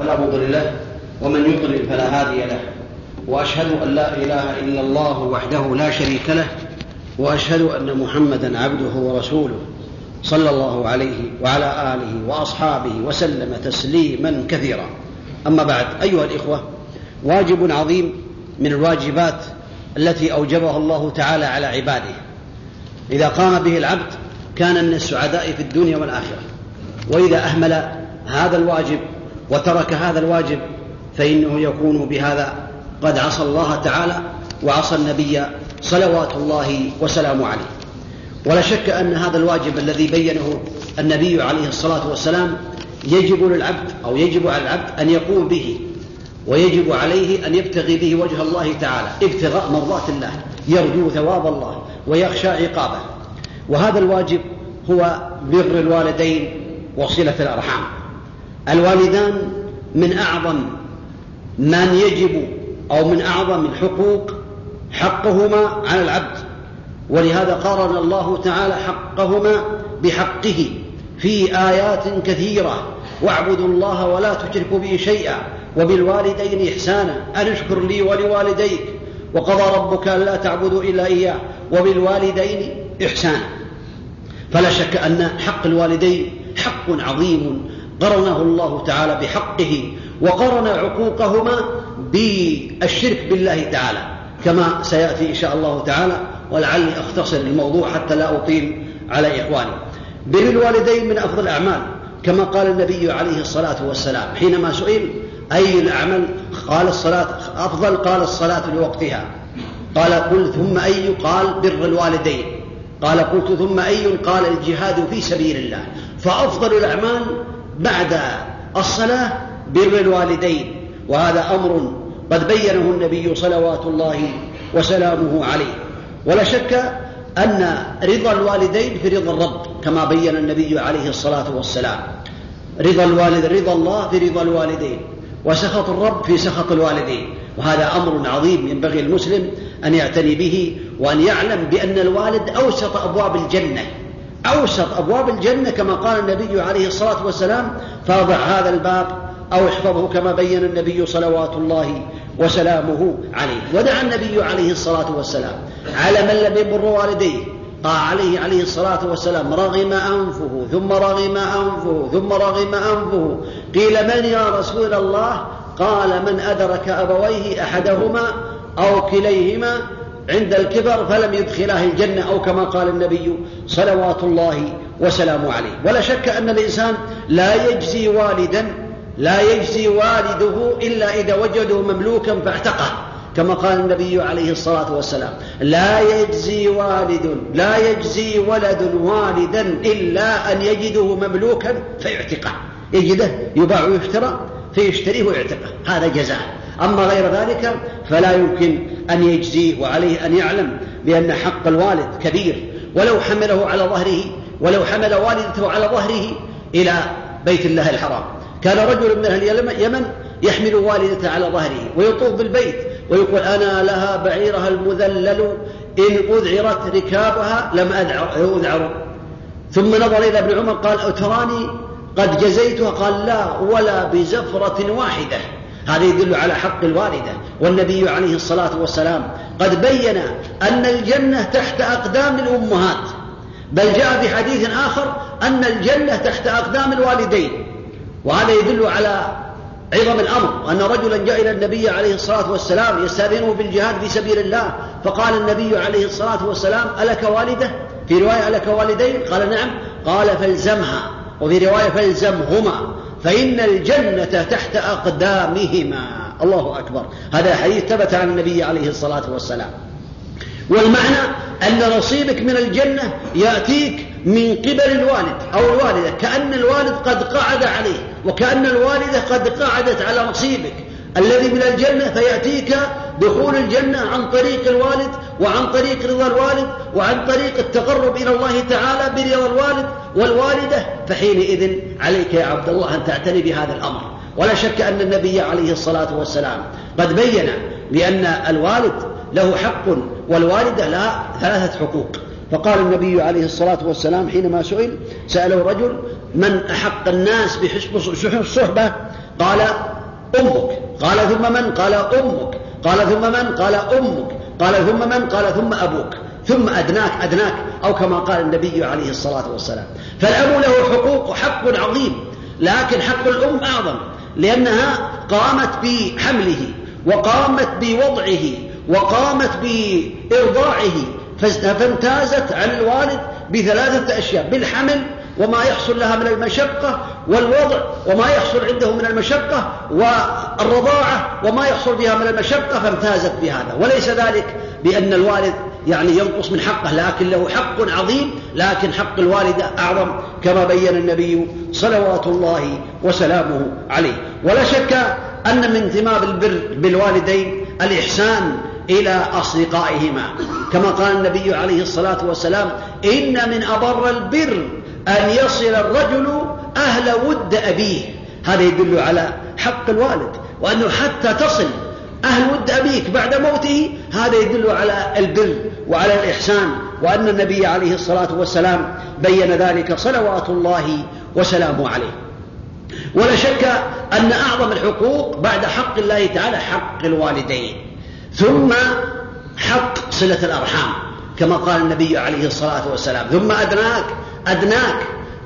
فلا مضل له ومن يضلل فلا هادي له. وأشهد أن لا إله إلا الله وحده لا شريك له وأشهد أن محمدا عبده ورسوله صلى الله عليه وعلى آله وأصحابه وسلم تسليما كثيرا. أما بعد أيها الإخوة واجب عظيم من الواجبات التي أوجبها الله تعالى على عباده. إذا قام به العبد كان من السعداء في الدنيا والآخرة. وإذا أهمل هذا الواجب وترك هذا الواجب فإنه يكون بهذا. قد عصى الله تعالى وعصى النبي صلوات الله وسلامه عليه. ولا شك أن هذا الواجب الذي بينه النبي عليه الصلاة والسلام يجب للعبد أو يجب على العبد أن يقوم به ويجب عليه أن يبتغي به وجه الله تعالى ابتغاء مرضات الله يرجو ثواب الله ويخشى عقابه. وهذا الواجب هو بر الوالدين وصلة الأرحام. الوالدان من أعظم من يجب أو من أعظم الحقوق حقهما على العبد. ولهذا قارن الله تعالى حقهما بحقه في آيات كثيرة. واعبدوا الله ولا تشركوا به شيئا وبالوالدين إحسانا. أن اشكر لي ولوالديك. وقضى ربك ألا تعبدوا إلا إياه. وبالوالدين إحسانا. فلا شك أن حق الوالدين حق عظيم قرنه الله تعالى بحقه وقرن عقوقهما بالشرك بالله تعالى كما سيأتي إن شاء الله تعالى ولعلي أختصر الموضوع حتى لا أطيل على إخواني. بر الوالدين من أفضل الأعمال كما قال النبي عليه الصلاة والسلام حينما سئل أي الاعمال قال الصلاة أفضل قال الصلاة لوقتها. قال قل ثم أي قال بر الوالدين. قال قلت ثم أي قال الجهاد في سبيل الله. فأفضل الأعمال بعد الصلاة بر الوالدين. وهذا أمر قد بينه النبي صلوات الله وسلامه عليه. ولا شك أن رضا الوالدين في رضا الرب كما بين النبي عليه الصلاة والسلام. رضا الوالد رضا الله في رضا الوالدين. وسخط الرب في سخط الوالدين. وهذا أمر عظيم ينبغي المسلم أن يعتني به وأن يعلم بأن الوالد أوسط أبواب الجنة. أوسط أبواب الجنة كما قال النبي عليه الصلاة والسلام فاضع هذا الباب أو احفظه كما بين النبي صلوات الله وسلامه عليه. ودعا النبي عليه الصلاة والسلام. على من لم يبر والديه. قال عليه عليه الصلاة والسلام. رغم أنفه ثم رغم أنفه ثم رغم أنفه. قيل من يا رسول الله؟ قال من أدرك أبويه أحدهما أو كليهما عند الكبر فلم يدخلاه الجنة أو كما قال النبي صلوات الله وسلامه عليه. ولا شك أن الإنسان لا يجزي والدا لا يجزي والده إلا إذا وجده مملوكا فاعتقه. كما قال النبي عليه الصلاة والسلام لا يجزي والد لا يجزي ولد والدا إلا أن يجده مملوكا فيعتقه. يجده يباع ويشترى فيشتريه ويعتقه. هذا جزاء. أما غير ذلك فلا يمكن أن يجزيه وعليه أن يعلم بأن حق الوالد كبير. ولو حمله على ظهره ولو حمل والدته على ظهره إلى بيت الله الحرام. كان رجل من أهل اليمن يحمل والدته على ظهره ويطوف بالبيت ويقول أنا لها بعيرها المذلل إن أذعرت ركابها لم أذعر. ثم نظر إلى ابن عمر قال أتراني قد جزيتها؟ قال لا ولا بزفرة واحدة. هذا يدل على حق الوالدة. والنبي عليه الصلاة والسلام قد بين أن الجنة تحت أقدام الأمهات. بل جاء في حديث آخر أن الجنة تحت أقدام الوالدين. وهذا يدل على عظم الأمر. أن رجلا جاء إلى النبي عليه الصلاة والسلام يستأذنه في الجهاد في سبيل الله. فقال النبي عليه الصلاة والسلام ألك والدة؟ في رواية ألك والدين؟ قال نعم. قال فالزمها. وفي رواية فالزمهما. فإن الجنة تحت أقدامهما. الله أكبر. هذا حديث ثبت عن النبي عليه الصلاة والسلام. والمعنى أن نصيبك من الجنة يأتيك من قبل الوالد أو الوالدة. كأن الوالد قد قعد عليه وكأن الوالدة قد قعدت على نصيبك. الذي من الجنة فيأتيك دخول الجنة عن طريق الوالد وعن طريق رضا الوالد وعن طريق التقرب إلى الله تعالى برضا الوالد والوالدة فحينئذ عليك يا عبد الله أن تعتني بهذا الأمر. ولا شك أن النبي عليه الصلاة والسلام قد بين بأن الوالد له حق والوالدة لها ثلاثة حقوق. فقال النبي عليه الصلاة والسلام حينما سئل سأله رجل من أحق الناس بحسن الصحبة؟ قال أمك. قال ثم من؟ قال أمك. قال ثم من؟ قال أمك. قال ثم من؟ قال ثم أبوك. ثم أدناك أدناك أو كما قال النبي عليه الصلاة والسلام. فالأب له حقوق حق عظيم لكن حق الأم أعظم لأنها قامت بحمله وقامت بوضعه وقامت بإرضاعه فامتازت عن الوالد بثلاثة أشياء بالحمل وما يحصل لها من المشقة والوضع وما يحصل عنده من المشقة والرضاعة وما يحصل بها من المشقة فامتازت بهذا. وليس ذلك بأن الوالد يعني ينقص من حقه لكن له حق عظيم لكن حق الوالدة أعظم كما بين النبي صلوات الله وسلامه عليه. ولا شك أن من ثمار البر بالوالدين الإحسان إلى أصدقائهما. كما قال النبي عليه الصلاة والسلام إن من أبر البر أن يصل الرجل أهل ود أبيه. هذا يدل على حق الوالد وأنه حتى تصل أهل ود أبيك بعد موته هذا يدل على البر وعلى الإحسان وأن النبي عليه الصلاة والسلام بين ذلك صلوات الله وسلامه عليه. ولا شك أن أعظم الحقوق بعد حق الله تعالى حق الوالدين ثم حق صلة الأرحام كما قال النبي عليه الصلاة والسلام ثم أدناك أدناك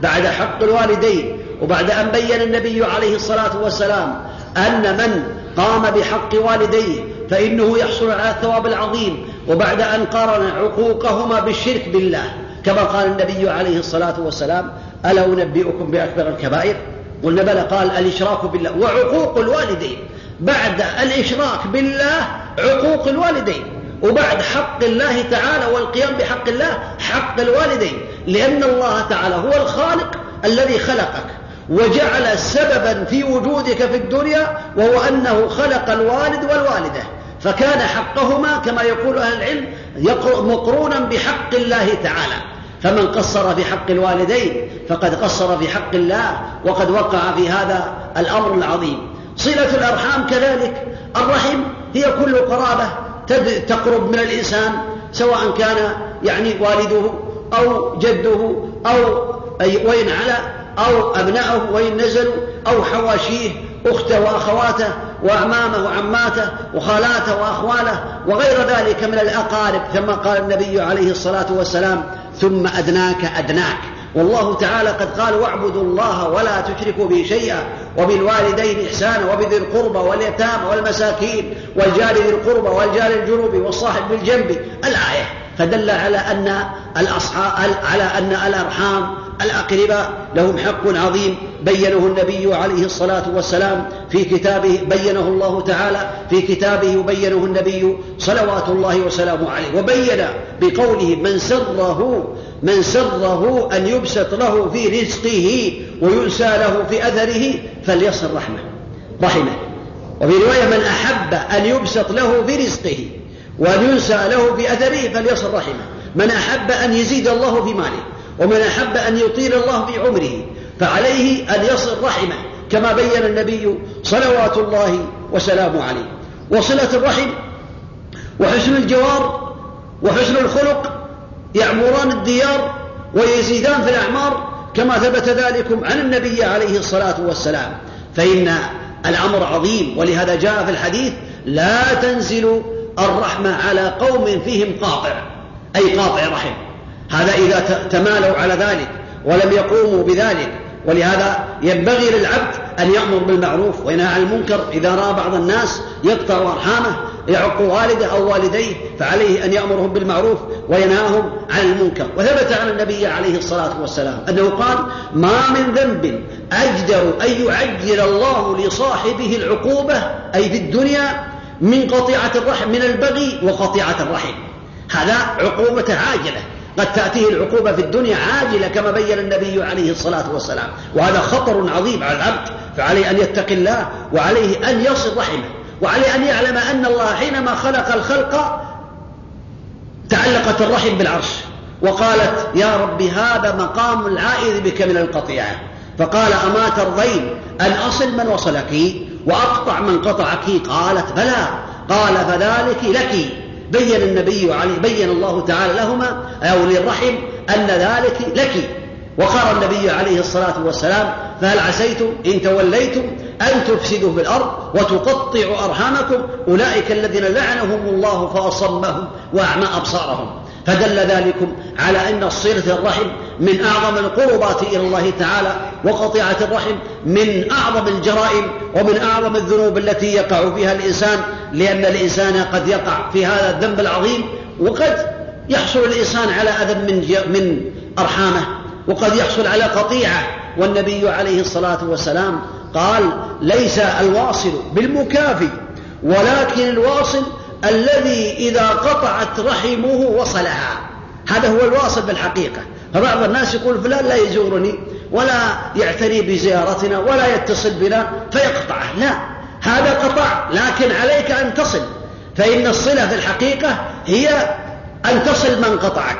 بعد حق الوالدين وبعد أن بين النبي عليه الصلاة والسلام أن من قام بحق والديه فإنه يحصل على الثواب العظيم وبعد أن قارن عقوقهما بالشرك بالله. كما قال النبي عليه الصلاة والسلام ألا أنبئكم بأكبر الكبائر؟ قلنا بلى. قال الإشراك بالله وعقوق الوالدين. بعد الإشراك بالله عقوق الوالدين. وبعد حق الله تعالى والقيام بحق الله حق الوالدين. لأن الله تعالى هو الخالق الذي خلقك وجعل سببا في وجودك في الدنيا وهو أنه خلق الوالد والوالدة. فكان حقهما كما يقول أهل العلم مقرونا بحق الله تعالى. فمن قصر في حق الوالدين فقد قصر في حق الله وقد وقع في هذا الأمر العظيم. صلة الأرحام كذلك. الرحم هي كل قرابة تقرب من الإنسان سواء كان يعني والده أو جده أو وإن على أو أبنائه وإن نزلوا أو حواشيه أخته وأخواته وأعمامه وعماته وخالاته وأخواله وغير ذلك من الأقارب كما قال النبي عليه الصلاة والسلام ثم أدناك أدناك والله تعالى قد قال واعبدوا الله ولا تشركوا به شيئا وبالوالدين إحسانا وبذي القربى واليتامى والمساكين والجار ذي القربى والجار الجنوب والصاحب بالجنب الآية فدل على أن الأصحاب على أن الأرحام الأقرباء لهم حق عظيم بينه النبي عليه الصلاة والسلام في كتابه بينه الله تعالى في كتابه وبينه النبي صلوات الله وسلامه عليه. وبين بقوله من سره من سره أن يبسط له في رزقه ويؤسى له في أثره فليصل رحمه. رحمه. وفي رواية من أحب أن يبسط له في رزقه. وأن ينسى له في أثره فليصل رحمه. من أحب أن يزيد الله في ماله ومن أحب أن يطيل الله في عمره فعليه أن يصل رحمه كما بين النبي صلوات الله وسلامه عليه. وصلة الرحم وحسن الجوار وحسن الخلق يعمران الديار ويزيدان في الأعمار كما ثبت ذلك عن النبي عليه الصلاة والسلام. فإن الأمر عظيم ولهذا جاء في الحديث لا تنزل الرحمة على قوم فيهم قاطع. أي قاطع رحم. هذا إذا تمالوا على ذلك ولم يقوموا بذلك. ولهذا ينبغي للعبد أن يأمر بالمعروف وينهى عن المنكر. إذا رأى بعض الناس يقطع أرحامه يعق والده أو والديه فعليه أن يأمرهم بالمعروف وينهاهم عن المنكر. وثبت عن النبي عليه الصلاة والسلام أنه قال ما من ذنب أجدر أن يعجل الله لصاحبه العقوبة أي في الدنيا من قطيعة الرحم من البغي وقطيعة الرحم. هذا عقوبة عاجلة. قد تأتيه العقوبة في الدنيا عاجلة كما بين النبي عليه الصلاة والسلام. وهذا خطر عظيم على العبد. فعليه أن يتقي الله وعليه أن يصل رحمه وعليه أن يعلم أن الله حينما خلق الخلق تعلقت الرحم بالعرش. وقالت يا رب هذا مقام العائذ بك من القطيعة. فقال أما ترضين أن أصل من وصلك؟ وأقطع من قطعك. قالت بلى. قال فذلك لك. بين النبي عليه بين الله تعالى لهما أو للرحم أن ذلك لك. وقال النبي عليه الصلاة والسلام فهل عسيتم إن توليتم أن تفسدوا في الأرض وتقطعوا أرحامكم أولئك الذين لعنهم الله فأصمهم وأعمى أبصارهم. فدل ذلكم على أن صلة الرحم من أعظم القربات إلى الله تعالى وقطيعة الرحم من أعظم الجرائم ومن أعظم الذنوب التي يقع فيها الإنسان لأن الإنسان قد يقع في هذا الذنب العظيم وقد يحصل الإنسان على أذى من من أرحامه وقد يحصل على قطيعة. والنبي عليه الصلاة والسلام قال ليس الواصل بالمكافي ولكن الواصل الذي إذا قطعت رحمه وصلها. هذا هو الواصل بالحقيقة. فبعض الناس يقول فلان لا يزورني ولا يعتني بزيارتنا ولا يتصل بنا فيقطعه. لا هذا قطع لكن عليك أن تصل. فإن الصلة في الحقيقة هي أن تصل من قطعك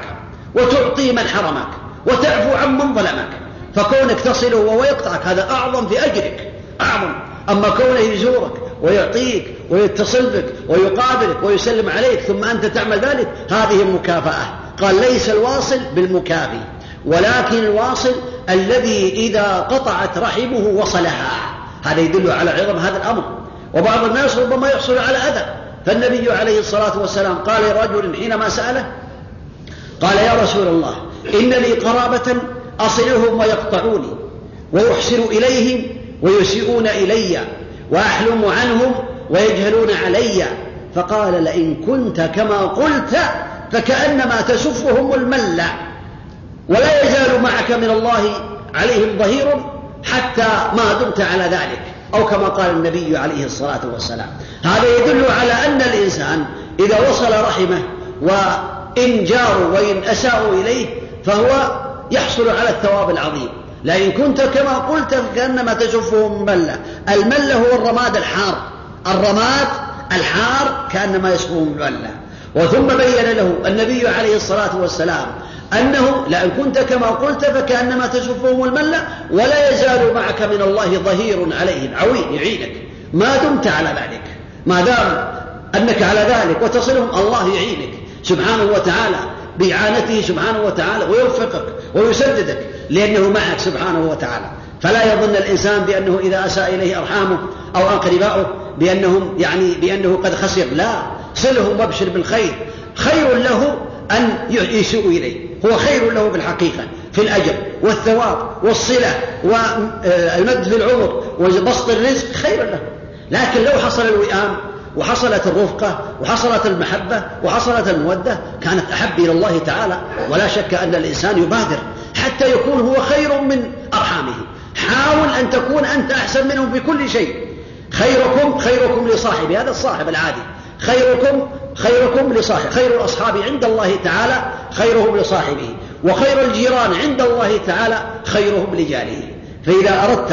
وتعطي من حرمك وتعفو عن من ظلمك. فكونك تصله وهو يقطعك هذا أعظم في أجرك أعظم. أما كونه يزورك ويعطيك ويتصل بك ويقابلك ويسلم عليك ثم أنت تعمل ذلك هذه المكافأة قال ليس الواصل بالمكافي ولكن الواصل الذي إذا قطعت رحمه وصلها. هذا يدل على عظم هذا الأمر. وبعض الناس ربما يحصل على أذى. فالنبي عليه الصلاة والسلام قال لرجل حينما سأله قال يا رسول الله إن لي قرابة أصلهم ويقطعوني ويحسن إليهم ويسيئون إلي وأحلم عنهم ويجهلون علي. فقال لئن كنت كما قلت فكأنما تسفهم الملة ولا يزال معك من الله عليهم ظهير حتى ما دمت على ذلك أو كما قال النبي عليه الصلاة والسلام. هذا يدل على أن الإنسان إذا وصل رحمه وإن جاروا وإن أساءوا إليه فهو يحصل على الثواب العظيم. لئن كنت كما قلت كأنما تشفهم ملة الملة هو الرماد الحار. الرماد الحار كأنما يشفهم ملة وثم بين له النبي عليه الصلاة والسلام أنه لئن كنت كما قلت فكأنما تشفهم الملة ولا يزال معك من الله ظهير عليهم عوين يعينك. ما دمت على ذلك. ما دام أنك على ذلك وتصلهم الله يعينك. سبحانه وتعالى بإعانته سبحانه وتعالى ويوفقك ويسددك لأنه معك سبحانه وتعالى. فلا يظن الإنسان بأنه إذا أساء إليه أرحامه أو أقرباؤه بأنهم يعني بأنه قد خسر. لا. صله وابشر بالخير. خير له أن يسوء إليه. هو خير له بالحقيقة في الأجر والثواب والصلة والمد في العمر وبسط الرزق خير له. لكن لو حصل الوئام وحصلت الرفقة وحصلت المحبة وحصلت المودة كانت أحب إلى الله تعالى ولا شك أن الإنسان يبادر حتى يكون هو خير من أرحامه. حاول أن تكون أنت أحسن منهم في كل شيء. خيركم خيركم لصاحبه هذا الصاحب العادي. خيركم خيركم لصاحب خير الأصحاب عند الله تعالى خيرهم لصاحبه. وخير الجيران عند الله تعالى خيرهم لجاره. فإذا أردت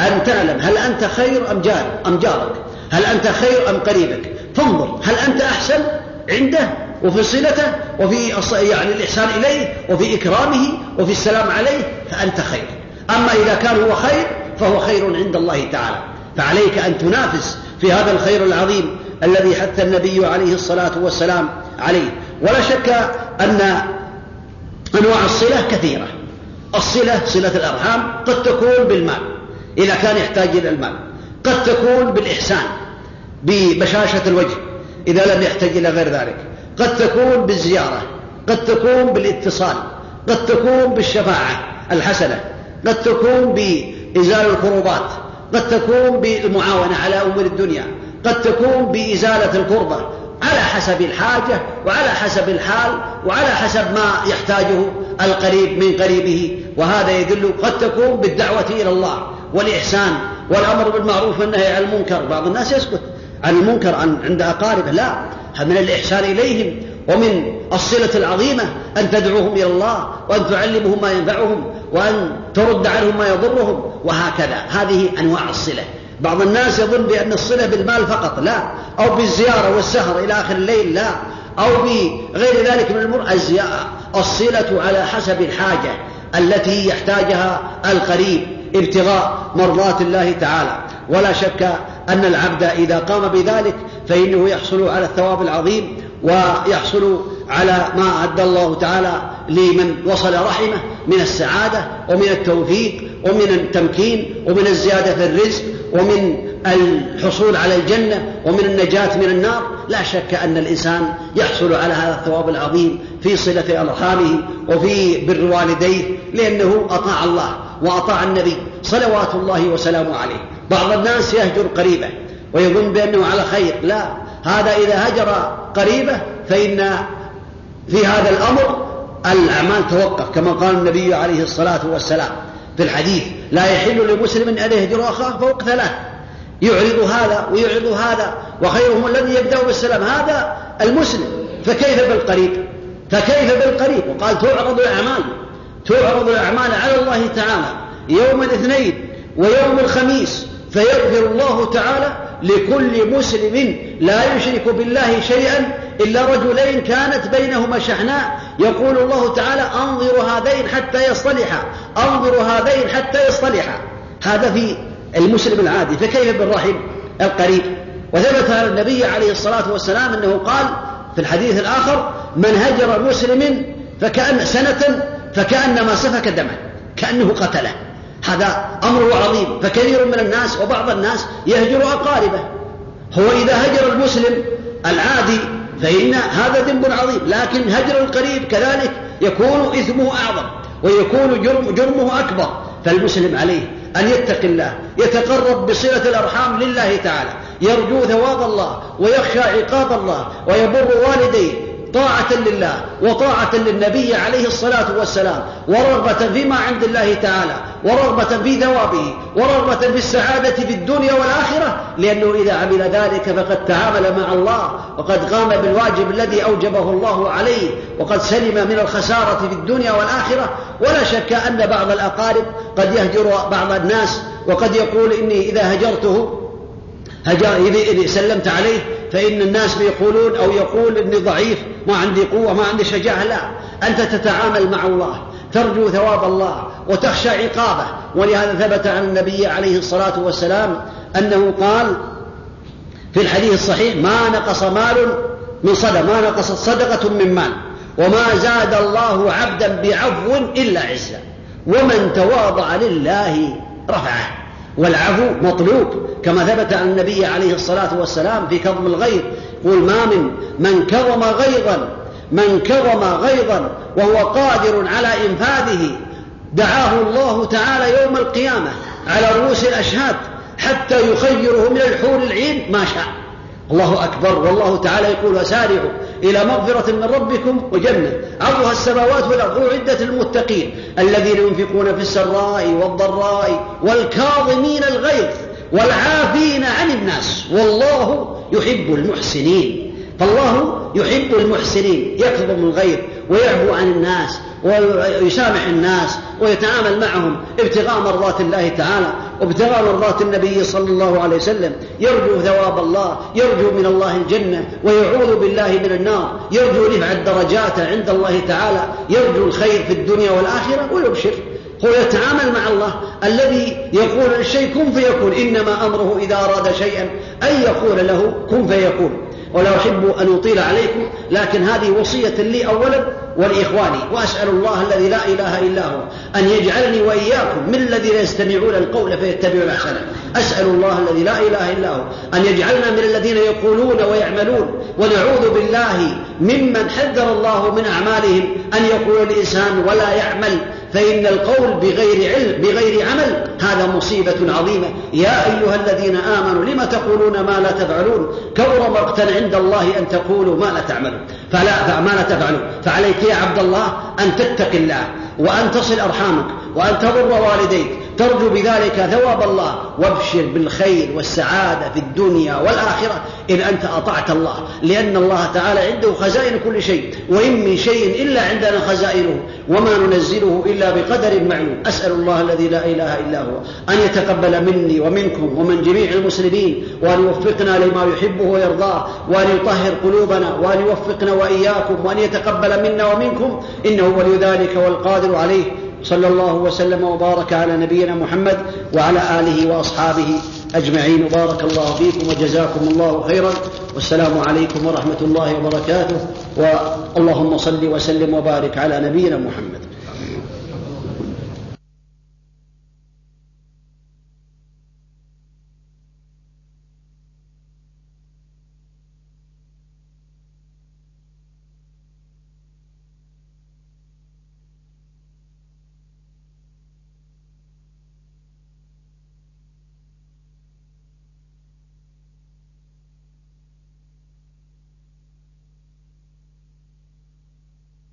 أن تعلم هل أنت خير أم جار أم جارك؟ هل أنت خير أم قريبك؟ فانظر هل أنت أحسن عنده وفي صلته وفي يعني الإحسان إليه وفي إكرامه وفي السلام عليه فأنت خير. أما إذا كان هو خير فهو خير عند الله تعالى. فعليك أن تنافس في هذا الخير العظيم. الذي حث النبي عليه الصلاة والسلام عليه. ولا شك أن أنواع الصلة كثيرة. الصلة صلة الأرحام قد تكون بالمال إذا كان يحتاج إلى المال. قد تكون بالإحسان ببشاشة الوجه إذا لم يحتاج إلى غير ذلك. قد تكون بالزيارة قد تكون بالاتصال قد تكون بالشفاعة الحسنة قد تكون بإزالة الكروبات قد تكون بالمعاونة على أمور الدنيا. قد تكون بإزالة الكربة على حسب الحاجة وعلى حسب الحال وعلى حسب ما يحتاجه القريب من قريبه وهذا يدل قد تكون بالدعوة إلى الله والإحسان والأمر بالمعروف والنهي عن المنكر. بعض الناس يسكت عن المنكر عن عند أقاربه لا من الإحسان إليهم ومن الصلة العظيمة أن تدعوهم إلى الله وأن تعلمهم ما ينفعهم وأن ترد عنهم ما يضرهم وهكذا. هذه أنواع الصلة. بعض الناس يظن بأن الصلة بالمال فقط لا. أو بالزيارة والسهر إلى آخر الليل لا. أو بغير ذلك من الأمور الصلة على حسب الحاجة التي يحتاجها القريب ابتغاء مرضات الله تعالى. ولا شك أن العبد إذا قام بذلك فإنه يحصل على الثواب العظيم ويحصل على ما أعد الله تعالى لمن وصل رحمه من السعادة ومن التوفيق ومن التمكين ومن الزيادة في الرزق ومن الحصول على الجنة ومن النجاة من النار لا شك أن الإنسان يحصل على هذا الثواب العظيم في صلة أرحامه وفي بر والديه لأنه أطاع الله وأطاع النبي صلوات الله وسلامه عليه. بعض الناس يهجر قريبه ويظن بأنه على خير. لا هذا إذا هجر قريبه فإن في هذا الأمر الأعمال توقف كما قال النبي عليه الصلاة والسلام في الحديث لا يحل لمسلم أن يهجر أخاه فوق ثلاث. يعرض هذا ويعرض هذا وخيرهم الذي يبدأ بالسلام هذا المسلم. فكيف بالقريب؟ فكيف بالقريب؟ وقال تعرض الأعمال تعرض الأعمال على الله تعالى. يوم الاثنين ويوم الخميس فيغفر الله تعالى لكل مسلم لا يشرك بالله شيئا إلا رجلين كانت بينهما شحناء يقول الله تعالى أنظر هذين حتى يصطلحا أنظر هذين حتى يصطلحا. هذا في المسلم العادي فكيف بالرحم القريب؟ وثبت على النبي عليه الصلاة والسلام أنه قال في الحديث الآخر من هجر مسلم فكأن سنة فكأنما سفك دمه كأنه قتله. هذا أمر عظيم فكثير من الناس وبعض الناس يهجر أقاربه. هو إذا هجر المسلم العادي فإن هذا ذنب عظيم لكن هجر القريب كذلك يكون إثمه أعظم ويكون جرم جرمه أكبر. فالمسلم عليه أن يتقي الله يتقرب بصلة الأرحام لله تعالى يرجو ثواب الله ويخشى عقاب الله ويبر والديه طاعة لله وطاعة للنبي عليه الصلاة والسلام ورغبة فيما عند الله تعالى ورغبة في ثوابه ورغبة في السعادة في الدنيا والآخرة لأنه إذا عمل ذلك فقد تعامل مع الله وقد قام بالواجب الذي أوجبه الله عليه وقد سلم من الخسارة في الدنيا والآخرة. ولا شك أن بعض الأقارب قد يهجر بعض الناس وقد يقول إني إذا هجرته هجر إذا سلمت عليه فإن الناس بيقولون أو يقول إني ضعيف ما عندي قوة ما عندي شجاعة لا. أنت تتعامل مع الله ترجو ثواب الله وتخشى عقابه. ولهذا ثبت عن النبي عليه الصلاة والسلام أنه قال في الحديث الصحيح ما نقص مال من صدقة ما نقصت صدقة من مال وما زاد الله عبدا بعفو إلا عزا ومن تواضع لله رفعه. والعفو مطلوب. كما ثبت عن النبي عليه الصلاة والسلام في كظم الغيظ قل ما من من كظم غيظا من كظم غيظا وهو قادر على إنفاذه دعاه الله تعالى يوم القيامة على رؤوس الأشهاد حتى يخيره من الحور العين ما شاء. الله أكبر والله تعالى يقول وسارعوا إلى مغفرة من ربكم وجنة. عرضها السماوات والأرض أعدت للمتقين الذين ينفقون في السراء والضراء والكاظمين الغيظ والعافين عن الناس والله يحب المحسنين. فالله يحب المحسنين يكظم الغيظ ويعفو عن الناس ويسامح الناس ويتعامل معهم ابتغاء مرضات الله تعالى وابتغاء مرضات النبي صلى الله عليه وسلم. يرجو ثواب الله يرجو من الله الجنة ويعوذ بالله من النار. يرجو رفع الدرجات عند الله تعالى. يرجو الخير في الدنيا والآخرة ويبشر. هو يتعامل مع الله. الذي يقول للشيء كن فيكون إنما أمره إذا أراد شيئا أن يقول له كن فيكون. ولا أحب أن أطيل عليكم لكن هذه وصية لي أولا ولإخواني وأسأل الله الذي لا إله إلا هو أن يجعلني وإياكم من الذين يستمعون القول فيتبعون أحسنه. أسأل الله الذي لا إله إلا هو أن يجعلنا من الذين يقولون ويعملون ونعوذ بالله ممن حذر الله من أعمالهم أن يقول الإنسان ولا يعمل. فإن القول بغير علم بغير عمل هذا مصيبة عظيمة. يا أيها الذين آمنوا لم تقولون ما لا تفعلون؟ كبر مقتا عند الله أن تقولوا ما لا تعملون. فلا ما لا تفعلون. فعليك يا عبد الله أن تتقي الله وأن تصل أرحامك وأن تبر والديك ترجو بذلك ثواب الله. وابشر بالخير والسعادة في الدنيا والآخرة إن أنت أطعت الله. لأن الله تعالى عنده خزائن كل شيء وإن من شيء إلا عندنا خزائنه وما ننزله إلا بقدر معلوم. أسأل الله الذي لا إله إلا هو أن يتقبل مني ومنكم ومن جميع المسلمين وأن يوفقنا لما يحبه ويرضاه وأن يطهر قلوبنا وأن يوفقنا وإياكم وأن يتقبل منا ومنكم. إنه ولي ذلك والقادر عليه. صلى الله وسلم وبارك على نبينا محمد وعلى آله وأصحابه أجمعين. وبارك الله فيكم وجزاكم الله خيرا. والسلام عليكم ورحمة الله وبركاته. واللهم صل وسلم وبارك على نبينا محمد.